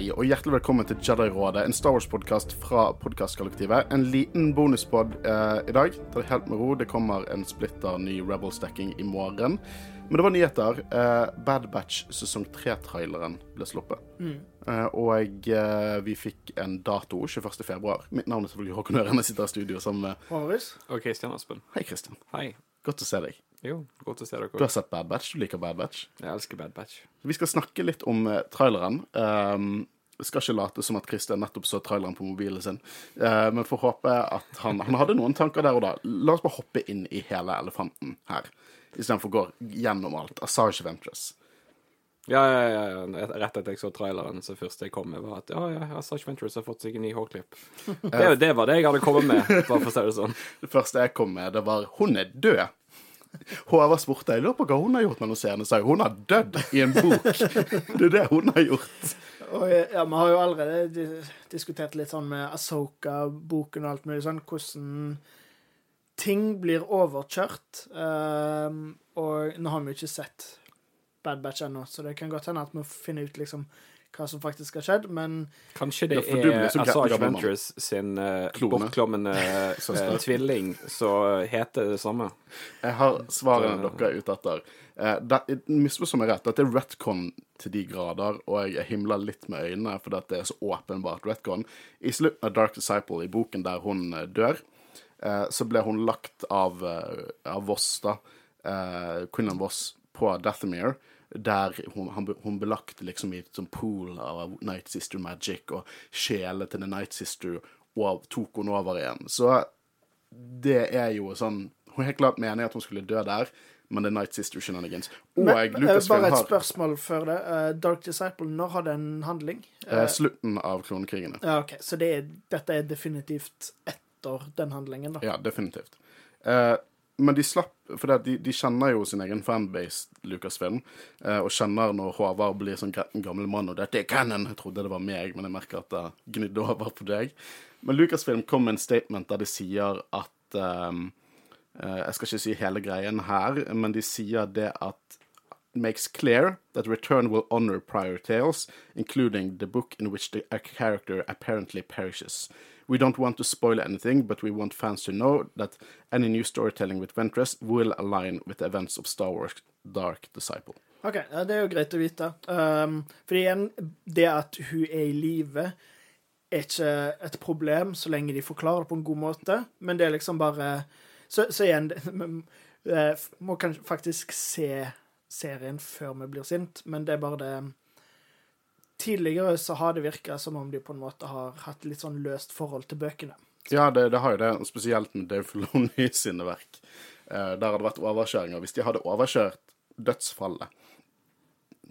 Hei og hjertelig velkommen til Jedi-rådet, en Star Wars-podkast fra podkastkollektivet. En liten bonuspod eh, i dag. Ta det helt med ro. Det kommer en splitter ny Rebel-stacking i morgen. Men det var nyheter. Eh, Bad Batch sesong 3-traileren ble sluppet. Eh, og eh, vi fikk en dato 21. februar. Mitt navn er selvfølgelig Håkon Øren. Jeg sitter i studio sammen med Håvaris? Og Kristian Aspen. Hei, Kristian. Hei. Godt å se deg. Jo, godt å se dere. Du har sett Bad Batch. Du liker Bad Batch. Jeg elsker Bad Batch. Vi skal snakke litt om uh, traileren. Um, skal ikke late som at Christian nettopp så traileren på mobilen sin, uh, men får håpe at han, han hadde noen tanker der og da. La oss bare hoppe inn i hele elefanten her, istedenfor å gå gjennom alt. Asage Ventress. Ja, ja, ja, ja. Rett etter jeg så traileren, så første jeg kom med, var at ja, ja, Asage Ventures har fått seg en ny hårklipp. Det, det var det jeg hadde kommet med, bare for å si det sånn. Det første jeg kom med, det var 'Hun er død'. Håvard spurte jeg lurer på hva hun har gjort scener. Sa hun har dødd i en bok. Det er det hun har gjort. Og ja, vi har jo allerede diskutert litt sånn med Asoka-boken og alt mulig sånn, hvordan ting blir overkjørt. Um, og nå har vi jo ikke sett Bad Batch ennå, så det kan godt hende at vi finner ut liksom hva som faktisk har skjedd, men Kanskje det Ja, for er så gammel Ventures sin uh, Klone. bortkommende eh, tvilling som heter det samme. Jeg har svarene Det- dere er ute etter. Eh, det- Misforstå meg rett, dette er retcon til de grader, og jeg himler litt med øynene fordi at det er så åpenbart retcon. I slutten av Dark Disciple, i boken der hun eh, dør, uh, så ble hun lagt av, eh, av Voss, da, uh, Quinlan Voss, på Dathomir, der hun, han, hun belagte liksom i et sånn pool av Night Sister Magic, og sjele til The Night Sister, og tok hun over igjen. Så det er jo sånn Hun helt klart mener at hun skulle dø der, men det er Night Sister Shenanigans. Og Men, eh, Lucasfilm Bare et spørsmål før det. Eh, Dark Disciple, når har en handling? eh, slutten av klonekrigene. Ja, OK, så det er, dette er definitivt etter den handlingen, da. Ja, definitivt. Eh, men de slapp For de, de kjenner jo sin egen fanbase, Lucasfilm, eh, og kjenner når Håvard blir sånn gammel mann og 'dette er canon'. Jeg trodde det var meg, men jeg merker at det gnidde over på deg. Men Lucasfilm kom med en statement der de sier at ehm, eh, Jeg skal ikke si hele greien her, men de sier det at makes clear that Return will honor prior tales, including the book in which the character apparently perishes. We don't want to spoil anything, but we want fans to know that any new storytelling with Ventress will align with the events of Star Wars Dark Disciple. OK, det er jo greit å vite. Um, for igjen, det at hun er i live, er ikke et problem så lenge de forklarer det på en god måte, men det er liksom bare Så, så igjen vi eh, Må kanskje faktisk se serien før vi blir sint, men det er bare det Tidligere så har det virka som om de på en måte har hatt litt sånn løst forhold til bøkene. Ja, det, det har jo det, spesielt med Dave Filoni sine verk. Eh, der har det vært overkjøringer. Hvis de hadde overkjørt dødsfallet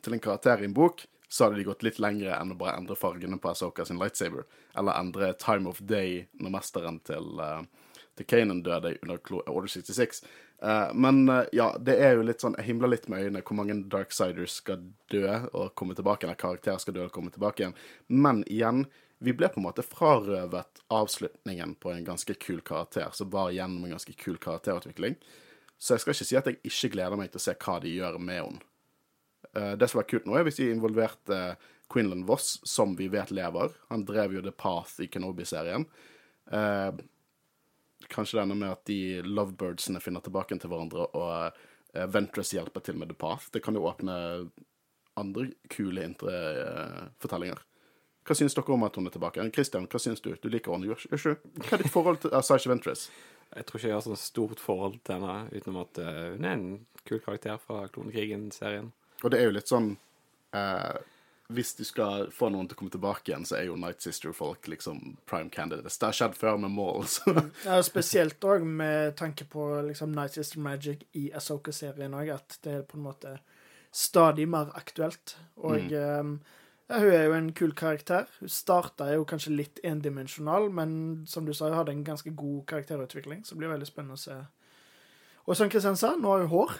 til en karakter i en bok, så hadde de gått litt lengre enn å bare endre fargene på Asoka sin lightsaber, eller endre time of day når mesteren til, uh, til Kanan døde under Order 66. Eh, men uh, ja, det er jo litt sånn Jeg himler litt med øynene hvor mange Darksiders skal dø og komme tilbake, eller karakterer skal dø og komme tilbake igjen. Men igjen, vi ble på en måte frarøvet avslutningen på en ganske kul karakter, som var gjennom en ganske kul karakterutvikling. Så jeg skal ikke si at jeg ikke gleder meg til å se hva de gjør med henne. Uh, det som var kult nå, er hvis de involverte Quinlan Voss, som vi vet lever. Han drev jo The Path i Kenobi-serien. Eh, kanskje det ender med at de lovebirdsene finner tilbake til hverandre, og uh, Ventress hjelper til med The Path. Det kan jo åpne andre kule indre eh, fortellinger. Hva syns dere om at hun er tilbake? Christian, hva syns du? Du liker henne, gjør ikke? Hva er ditt forhold til Sasha Ventress? Jeg tror ikke jeg har sånn stort forhold til henne, utenom at eh, hun er en kul karakter fra Klonekrigen-serien. Og det er jo litt sånn eh, Hvis du skal få noen til å komme tilbake igjen, så er jo Night Sister-folk liksom prime candidates. Det har skjedd før med Maul, så Ja, spesielt òg med tanke på liksom Night Sister Magic i Asoka-serien òg, at det er på en måte stadig mer aktuelt. Og mm. ja, hun er jo en kul karakter. Hun starta jo kanskje litt endimensjonal, men som du sa, hun hadde en ganske god karakterutvikling, så det blir veldig spennende å se. Og som Kristian sa, nå har hun hår.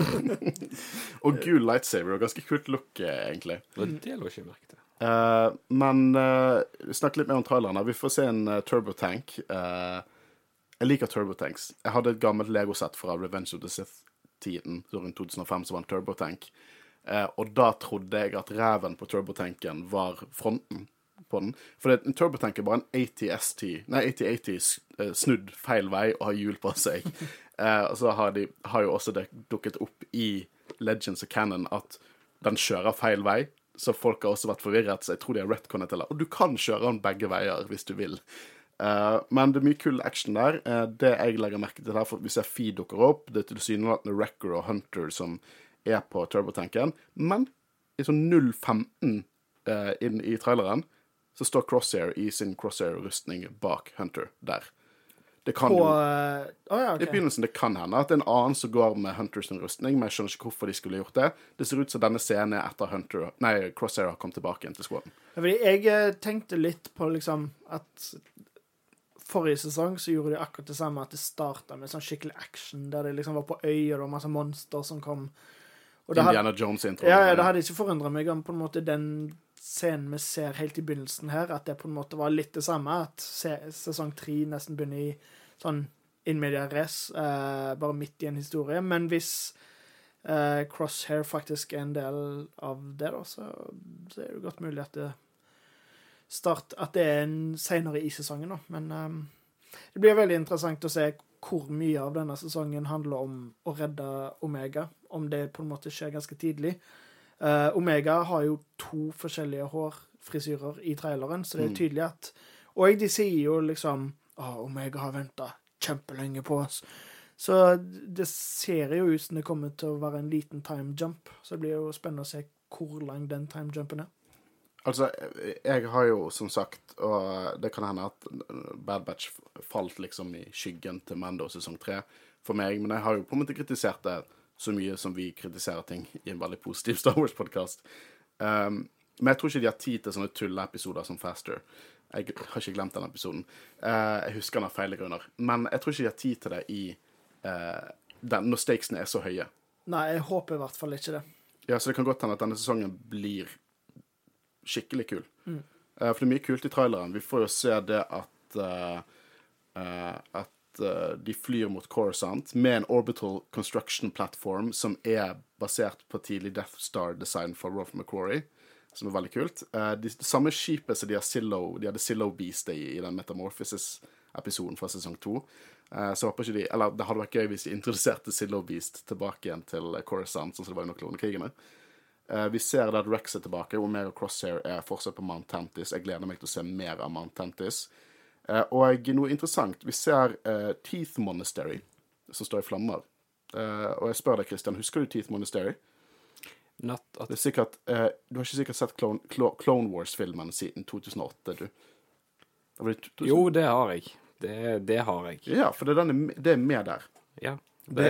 Og gul lightsaber. og Ganske kult look, eh, egentlig. Men det lå ikke merke til. Uh, men uh, snakk litt mer om trailerne. Vi får se en uh, turbotank. Uh, jeg liker turbotanks. Jeg hadde et gammelt Lego-sett fra Revenge of the Sith-tiden. Rundt 2005 som var en turbotank. Eh, og da trodde jeg at reven på turbotanken var fronten på den. For det, en turbotank er bare en ATST, nei, AT80 eh, snudd feil vei og har hjul på seg. Eh, og så har, de, har jo også det dukket opp i Legends og Cannon at den kjører feil vei. Så folk har også vært forvirret, så jeg tror de har retconnet det. Og du kan kjøre den begge veier hvis du vil. Eh, men det er mye kul action der. Eh, det jeg legger merke til her, for vi ser Feed dukker opp. Det er tilsynelatende Wrecker og Hunter som er på turbotanken. Men i sånn 0.15 eh, inn i traileren så står Crosshair i sin Crosshair-rustning bak Hunter der. Det kan På jo Å ja, i begynnelsen det kan hende at det er en annen som går med Hunters rustning, men jeg skjønner ikke hvorfor de skulle gjort det. Det ser ut som denne scenen er etter Hunter, nei, Crosshair har kommet tilbake igjen til squaden. Jeg eh, tenkte litt på liksom at Forrige sesong så gjorde de akkurat det samme, at det starta med sånn skikkelig action, der de liksom var på øy, og det var masse monster som kom. Indiana Jones-intro. ja, ja, det hadde ikke forundra meg om på en måte den scenen vi ser helt i begynnelsen her, at det på en måte var litt det samme, at se, sesong tre nesten begynner i sånn in media res, eh, bare midt i en historie. Men hvis eh, Crosshair faktisk er en del av det, da, så, så er det godt mulig at det start, at det er en senere i sesongen, da. Men ehm, det blir veldig interessant å se hvor mye av denne sesongen handler om å redde Omega, om det på en måte skjer ganske tidlig. Eh, Omega har jo to forskjellige hårfrisyrer i traileren, så det er tydelig at Og de sier jo liksom Å, Omega har venta kjempelenge på oss. Så det ser jo ut som det kommer til å være en liten time jump. Så det blir jo spennende å se hvor lang den time jumpen er. Altså, jeg har jo som sagt, og det kan hende at Bad Batch falt liksom i skyggen til Mando sesong tre for meg, men jeg har jo på en måte kritisert det så mye som vi kritiserer ting i en veldig positiv Star Wars-podkast. Um, men jeg tror ikke de har tid til sånne tulleepisoder som Faster. Jeg har ikke glemt den episoden. Uh, jeg husker den av feil grunner. Men jeg tror ikke de har tid til det i uh, den, når stakesene er så høye. Nei, jeg håper i hvert fall ikke det. Ja, så det kan godt hende at denne sesongen blir skikkelig kul. Eh, for det er mye kult i traileren. Vi får jo se det at eh, Eh, de flyr mot Coruscant med en orbital construction platform som er basert på tidlig Death Star-design fra Rolf McQuarrie, som er veldig kult. Eh, de, det samme skipet som de, Silo, de hadde Zillow Beast i, i den Metamorphosis-episoden fra sesong to. Uh, så håper ikke de Eller det hadde vært gøy hvis de introduserte Zillow Beast tilbake igjen til Coruscant, sånn som det var under klonekrigene. Uh, vi ser at Rex er tilbake, Omega Crosshair er fortsatt på Mount Tantis. Jeg gleder meg til å se mer av Mount Tantis. Eh, og noe interessant, vi ser eh, Teeth Monastery, som står i flammer. Eh, og jeg spør deg, Christian, husker du Teeth Monastery? Not at Det er sikkert, du har ikke sikkert sett Clone, Clone Wars-filmen siden 2008, du? Det det 2000? Jo, det har jeg. Det, det har jeg. Ja, for det er, den det er med der. Ja. Det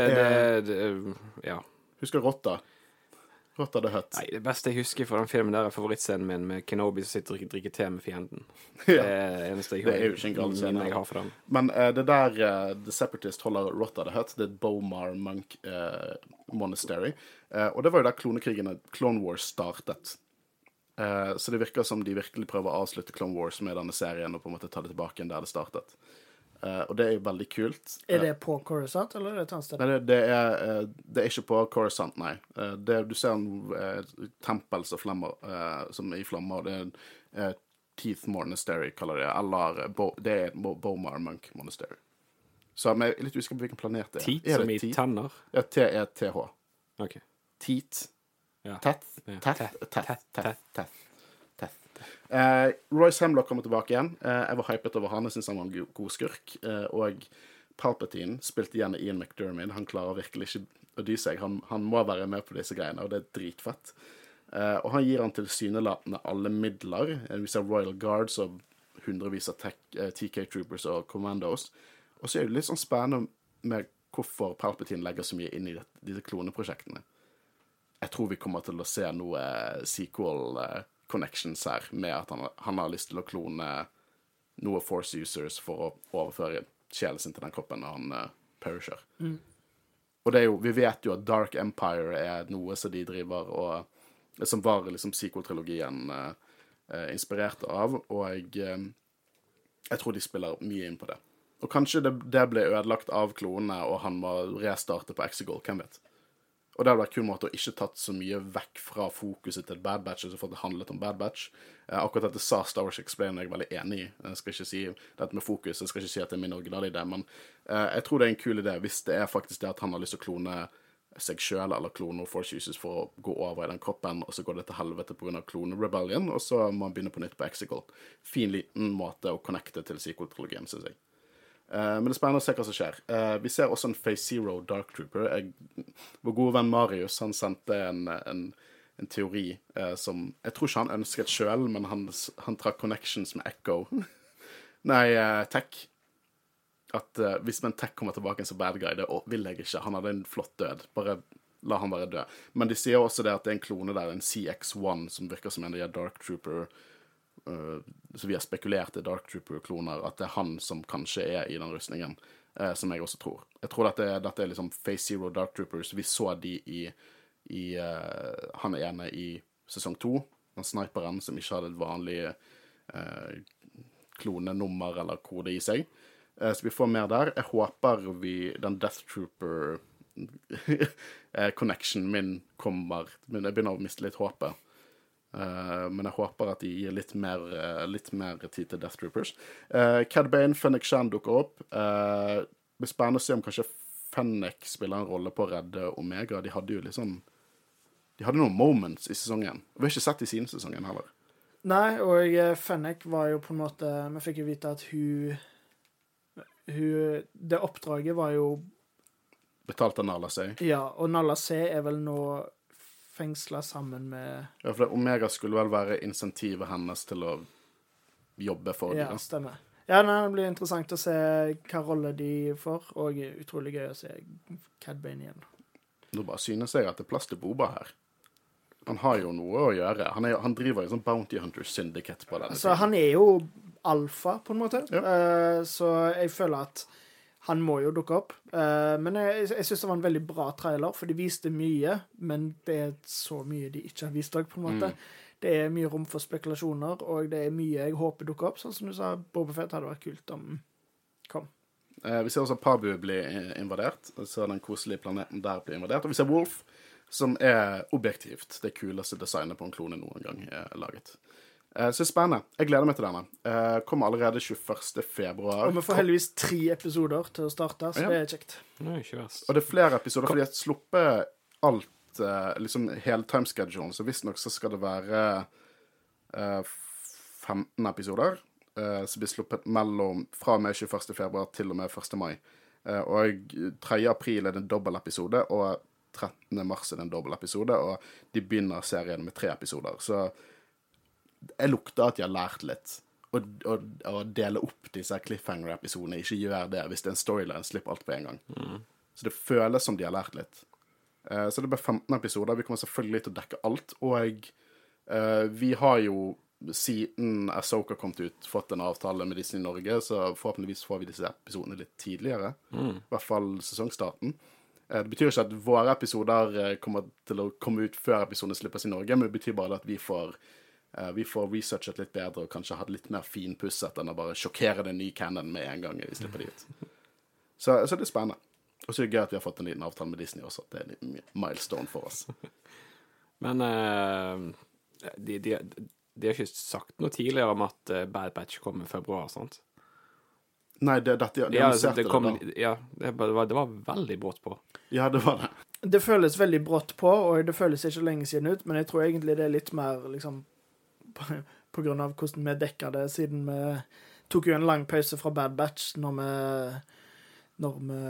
Det, er- ja. Husker Rotta? Rotta the. Nei, det beste jeg husker fra den filmen der, er favorittscenen min med Kenobi som sitter og drikker te med fienden. Det er det eneste jeg Det er jo ikke en gal scene. jeg har for den. Men uh, det der uh, The Separatist holder Rotta the Hutt, det er Bomar Monk uh, Monastery. Og det var jo der klonekrigene, Clone Wars, startet. Så det virker som de virkelig prøver å avslutte Clone Wars med denne serien og på en måte ta det tilbake igjen der det startet. Eh, og det er jo veldig kult. Er det på Coruscant, eller er det et annet sted? Nei, det, det, er, eh, det er ikke på Coruscant, nei. Eh, Det, du ser en eh, tempel som, flammer, eh, som er i flammer. Det er eh, Teeth Monastery, kaller de det. Eller eh, Bo, det er Bo, Bomar Monk Monastery. Så men jeg er litt usikker på hvilken planet det er. Teat er som i det tenner. Ja, T-E-T-H. OK. Teat. Ja. Tett. Tett. Tett, Tett. Tett, Uh. Eh, Royce Hemlock kommer tilbake igjen. Uh, jeg var hypet over han. Jeg syns han var en god skurk. Uh, og Palpatine spilte igjen Ian McDermid. Han klarer virkelig ikke å dy seg. Han, han må være med på disse greiene, og det er dritfett. Og han gir han tilsynelatende alle midler. Vi ser Royal Guards og hundrevis av tech, TK Troopers og Commandos. Og så er det litt sånn spennende med hvorfor Palpatine legger så mye inn i disse kloneprosjektene. Jeg tror vi kommer til å se noe sequel connections her, med at han, han har lyst til å klone noe Force users for å overføre sjelen sin til den kroppen når han uh, perisher. Og det er jo, vi vet jo at Dark Empire er noe som de driver og Som var liksom psykotrilogien uh, eh, eh, inspirert av, og eh, jeg tror de spiller mye inn på det. Og kanskje det, det ble ødelagt av klonene, og han må restarte på Exegol, hvem vet. Og det hadde vært en kul måte å ikke tatt så mye vekk fra fokuset til Bad Batch, altså for at det handlet om Bad Batch. Eh, akkurat dette sa Star Wars Explain, jeg er veldig enig i. Jeg skal ikke si dette med fokus, jeg skal ikke si at det er min originale idé, men eh, jeg tror det er en kul idé hvis det er faktisk det at han har lyst til å klone seg sjøl eller klone Force uses for å gå over i den kroppen, og så går det til helvete pga. klone-rebellion, og så må han begynne på nytt på Exicle. Fin, liten måte å connecte til sequel-trilogien, syns jeg. Eh, men det er spennende å se hva som skjer. Eh, vi ser også en Face Zero Dark Trooper. Jeg, vår gode venn Marius han sendte en, en, en teori eh, som Jeg tror ikke han ønsket sjøl, men han, han trakk connections med Echo. Nei, Tech at hvis Tech kommer tilbake som bad guy, det vil jeg ikke. Han hadde en flott død. Bare la han være død. Men de sier også det at det er en klone der, en CX1, som virker som en av de Dark Trooper uh, Så vi har spekulert i Dark Trooper-kloner, at det er han som kanskje er i den rustningen. Uh, som jeg også tror. Jeg tror dette, dette er liksom Face Zero Dark Troopers. Vi så de i, i Han er ene i sesong to. Den sniperen som ikke hadde et vanlig klonenummer eller kode i seg. Eh, så vi får mer der. Jeg håper vi den Death Trooper-connection eh, min kommer Men jeg begynner å miste litt håpet. Uh, men jeg håper at de gir litt mer, uh, litt mer tid til Death Troopers. Uh, Cad Bane, Fennec Shan dukker opp. Uh, det blir spennende å se om kanskje Fennec spiller en rolle på å redde Omega. De hadde jo sånn De hadde noen moments i sesongen. Vi har ikke sett i siden sesongen heller. Nei, og Fennec var jo på en måte Vi fikk jo vite at hun hun, det oppdraget var jo Betalt av Nala C. Ja, og Nala C er vel nå fengsla sammen med Ja, for Omega skulle vel være insentivet hennes til å jobbe for Ja, det. stemmer. Ja, nei, Det blir interessant å se hva rolle de får, og utrolig gøy å se Cad Bane igjen. Nå bare synes jeg at det er plass til Boba her. Han har jo noe å gjøre. Han, er, han driver jo sånn Bounty Hunter Syndicate på denne Så tiden. Han er jo alfa, på en måte. Ja. Uh, så jeg føler at han må jo dukke opp. Uh, men jeg, jeg syns det var en veldig bra trailer, for de viste mye. Men det er så mye de ikke har vist òg, på en måte. Mm. Det er mye rom for spekulasjoner, og det er mye jeg håper dukker opp. Sånn som du sa, Bobafett hadde vært kult om kom. Uh, vi ser også Pabu bli invadert. Så den koselige planeten der blir invadert. Og vi ser Wolf, som er objektivt det kuleste designet på en klone noen gang er laget. Uh, så spennende. Jeg gleder meg til denne. Uh, kommer allerede 21. februar. Og vi får heldigvis tre episoder til å starte, så ja. det er kjekt. Nei, ikke verst. Og det er flere episoder, fordi jeg har sluppet alt, uh, liksom hele timeschedulen, så visstnok så skal det være uh, 15 episoder. Som blir sluppet mellom fra og med 21. februar til og med 1. mai. og 3. april er det en dobbeltepisode, og 13. mars er det en dobbeltepisode, og de begynner serien med tre episoder. Så jeg lukter at jeg har lært litt. Å dele opp disse cliffhanger-episodene. Ikke gjør det hvis det er en storyline. Slipp alt på en gang. Mm. Så det føles som de har lært litt. Uh, så det blir 15 episoder. Vi kommer selvfølgelig til å dekke alt. Og uh, vi har jo siden Asoka kom ut, fått en avtale med Disney Norge, så forhåpentligvis får vi disse episodene litt tidligere. Mm. I hvert fall sesongstarten. Uh, det betyr ikke at våre episoder kommer til å komme ut før episodene slippes i Norge, men det betyr bare at vi får vi får researchet litt bedre og kanskje hatt litt mer finpusset enn å bare sjokkere den nye canon med en gang vi slipper de ut. Så, så det er spennende. Og så er det gøy at vi har fått en liten avtale med Disney også. At det er en milestone for oss. Men uh, de, de, de, har ikke sagt noe tidligere om at uh, Bad Batch kommer i februar, sant? Nei, det, det, de, de ja, altså, det, kom, det, ja, det, var, det var veldig brått på. Ja, det var det. Det føles veldig brått på, og det føles ikke lenge siden ut, men jeg tror egentlig det er litt mer liksom på, grunn av hvordan vi dekka det, siden vi tok jo en lang pause fra Bad Batch når vi når, vi,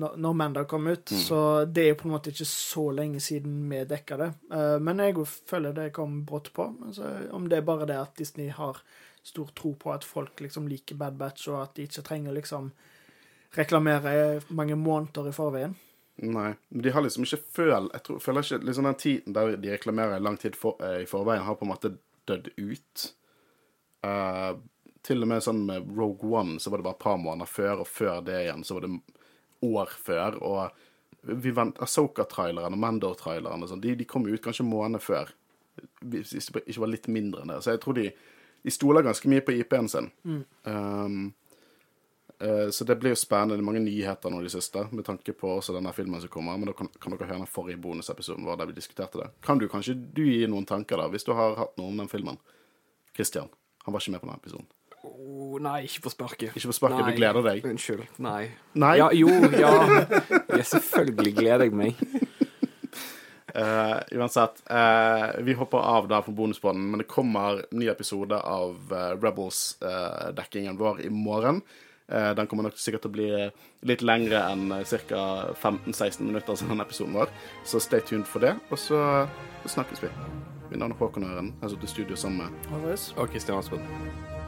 når, når Manda kom ut. Mm. Så det er jo på en måte ikke så lenge siden vi dekka det. Uh, men jeg føler det kom brått på. Altså, om det er bare det at Disney har stor tro på at folk liksom liker Bad Batch, og at de ikke trenger liksom reklamere mange måneder i forveien. Nei, men de har liksom ikke føl Jeg tror, føler ikke liksom Den tiden der de reklamerer lang tid for, eh, i forveien, har på en måte dødd ut. Uh, til og med sånn med Rogue One så var det bare et par måneder før, og før det igjen så var det år før. Og vi vent Asoka-traileren og Mandor-traileren sånn, de, de, kom ut kanskje måneder før. Hvis det ikke var litt mindre enn det. Så jeg tror de, de stoler ganske mye på IP-en sin. Mm. Um, Eh, så det blir jo spennende. Det er mange nyheter nå i det siste, med tanke på også denne filmen som kommer. Men da kan, kan dere høre den forrige bonusepisoden vår der vi diskuterte det. Kan du kanskje du gi noen tanker, da, hvis du har hatt noe om den filmen? Christian. Han var ikke med på den episoden. Oh, nei, ikke på sparket. Ikke på sparket, du gleder deg? Unnskyld. Nei. Nei? Ja, jo, ja. ja. Selvfølgelig gleder jeg meg. Uh, uansett, uh, vi hopper av da på bonusbånden, men det kommer ny episode av uh, Rebels-dekkingen vår i morgen. Den kommer nok sikkert til å bli litt lengre enn ca. 15-16 minutter som denne episoden var. Så stay tuned for det, og så snakkes vi. Mitt navn er Håkon Øren. Jeg har sittet i studio sammen med. Og Kristian Aspen.